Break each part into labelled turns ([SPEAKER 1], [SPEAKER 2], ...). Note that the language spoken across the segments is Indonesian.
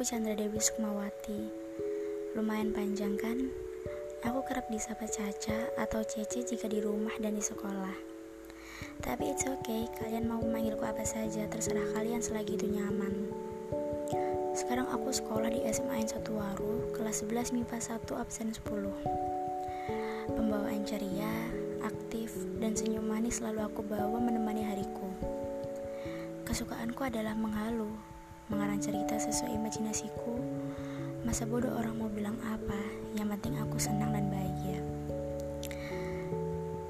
[SPEAKER 1] Aku Chandra Dewi Sukmawati. Lumayan panjang kan? Aku kerap disapa Caca atau Cece jika di rumah dan di sekolah. Tapi it's okay, kalian mau memanggilku apa saja, terserah kalian selagi itu nyaman. Sekarang aku sekolah di SMA 1 Waru, kelas 11 MIPA 1 absen 10. Pembawaan ceria, aktif, dan senyum manis selalu aku bawa menemani hariku. Kesukaanku adalah menghalu, mengarang cerita sesuai imajinasiku. Masa bodoh orang mau bilang apa, yang penting aku senang dan bahagia.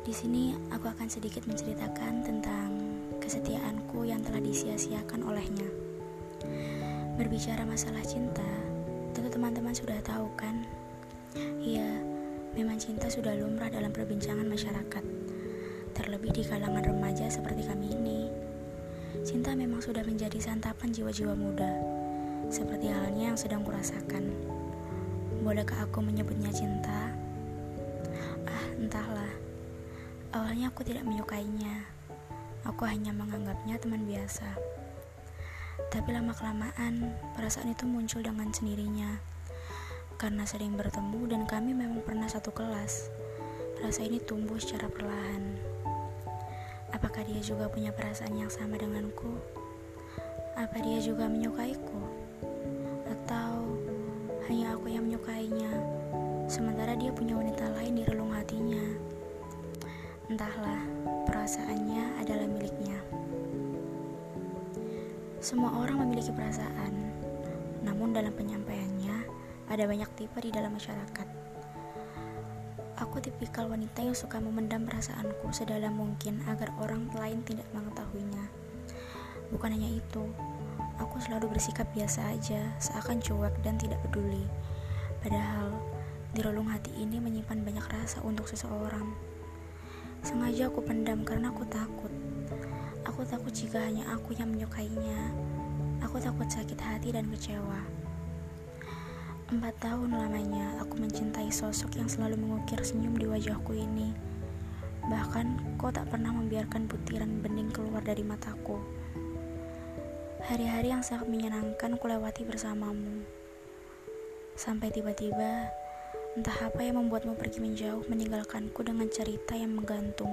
[SPEAKER 1] Di sini aku akan sedikit menceritakan tentang kesetiaanku yang telah disia-siakan olehnya. Berbicara masalah cinta, tentu teman-teman sudah tahu kan? Iya, memang cinta sudah lumrah dalam perbincangan masyarakat. Terlebih di kalangan remaja seperti kami ini. Cinta memang sudah menjadi santapan jiwa-jiwa muda, seperti halnya yang sedang kurasakan. Bolehkah aku menyebutnya cinta? Ah, entahlah. Awalnya aku tidak menyukainya. Aku hanya menganggapnya teman biasa. Tapi lama-kelamaan, perasaan itu muncul dengan sendirinya. Karena sering bertemu dan kami memang pernah satu kelas. Rasa ini tumbuh secara perlahan. Apakah dia juga punya perasaan yang sama denganku? Apa dia juga menyukaiku? Atau hanya aku yang menyukainya, sementara dia punya wanita lain di relung hatinya? Entahlah, perasaannya adalah miliknya. Semua orang memiliki perasaan, namun dalam penyampaiannya ada banyak tipe di dalam masyarakat. Aku tipikal wanita yang suka memendam perasaanku sedalam mungkin agar orang lain tidak mengetahuinya. Bukan hanya itu, aku selalu bersikap biasa aja, seakan cuek dan tidak peduli. Padahal, di relung hati ini menyimpan banyak rasa untuk seseorang. Sengaja aku pendam karena aku takut. Aku takut jika hanya aku yang menyukainya. Aku takut sakit hati dan kecewa. Empat tahun lamanya aku mencintai sosok yang selalu mengukir senyum di wajahku ini. Bahkan kau tak pernah membiarkan butiran bening keluar dari mataku. Hari-hari yang sangat menyenangkan kulewati bersamamu. Sampai tiba-tiba, entah apa yang membuatmu pergi menjauh meninggalkanku dengan cerita yang menggantung.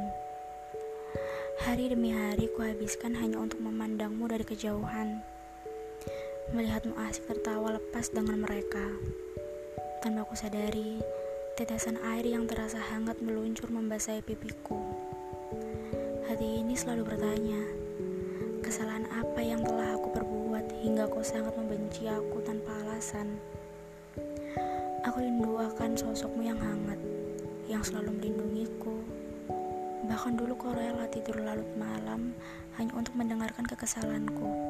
[SPEAKER 1] Hari demi hari kuhabiskan hanya untuk memandangmu dari kejauhan melihatmu asik tertawa lepas dengan mereka. Tanpa aku sadari, tetesan air yang terasa hangat meluncur membasahi pipiku. Hati ini selalu bertanya, kesalahan apa yang telah aku perbuat hingga kau sangat membenci aku tanpa alasan. Aku rindu akan sosokmu yang hangat, yang selalu melindungiku. Bahkan dulu kau rela tidur larut malam hanya untuk mendengarkan kekesalanku.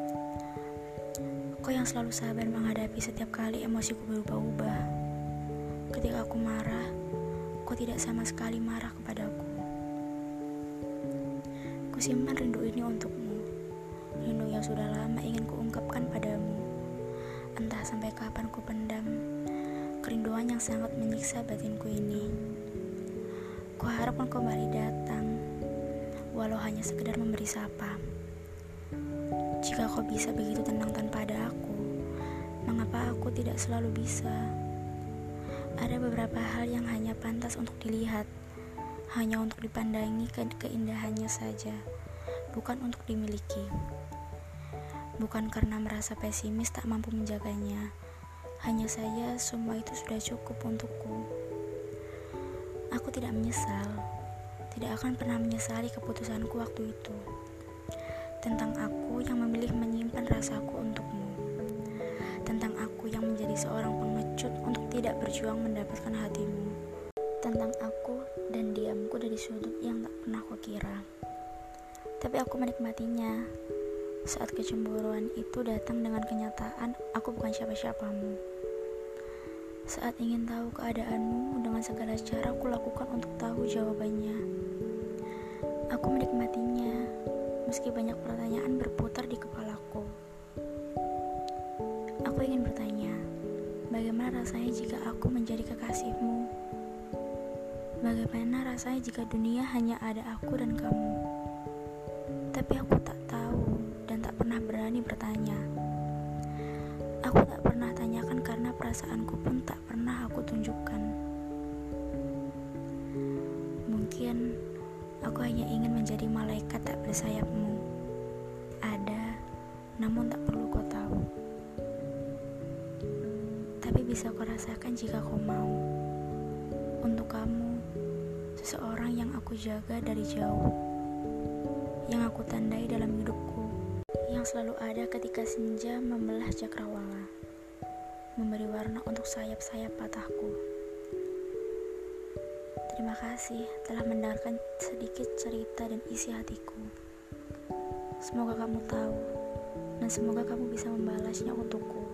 [SPEAKER 1] Kau yang selalu sabar menghadapi setiap kali emosiku berubah-ubah. Ketika aku marah, kau tidak sama sekali marah kepadaku. Kusimpan rindu ini untukmu. Rindu yang sudah lama ingin kuungkapkan padamu. Entah sampai kapan ku pendam kerinduan yang sangat menyiksa batinku ini. Kuharap kau kembali datang, walau hanya sekedar memberi sapa. Jika kau bisa begitu tenang tanpa ada aku, mengapa aku tidak selalu bisa? Ada beberapa hal yang hanya pantas untuk dilihat, hanya untuk dipandangi ke keindahannya saja, bukan untuk dimiliki. Bukan karena merasa pesimis tak mampu menjaganya, hanya saja semua itu sudah cukup untukku. Aku tidak menyesal, tidak akan pernah menyesali keputusanku waktu itu tentang aku yang memilih menyimpan rasaku untukmu, tentang aku yang menjadi seorang pengecut untuk tidak berjuang mendapatkan hatimu, tentang aku dan diamku dari sudut yang tak pernah kukira. Tapi aku menikmatinya saat kecemburuan itu datang dengan kenyataan aku bukan siapa-siapamu. Saat ingin tahu keadaanmu dengan segala cara aku lakukan untuk tahu jawabannya. Aku menikmatinya meski banyak pertanyaan berputar di kepalaku. Aku ingin bertanya, bagaimana rasanya jika aku menjadi kekasihmu? Bagaimana rasanya jika dunia hanya ada aku dan kamu? Tapi aku tak tahu dan tak pernah berani bertanya. Aku tak pernah tanya perasaanku pun tak pernah aku tunjukkan. Mungkin aku hanya ingin menjadi malaikat tak bersayapmu. Ada, namun tak perlu kau tahu. Tapi bisa kau rasakan jika kau mau. Untuk kamu, seseorang yang aku jaga dari jauh, yang aku tandai dalam hidupku, yang selalu ada ketika senja membelah cakrawala memberi warna untuk sayap-sayap patahku. Terima kasih telah mendengarkan sedikit cerita dan isi hatiku. Semoga kamu tahu, dan semoga kamu bisa membalasnya untukku.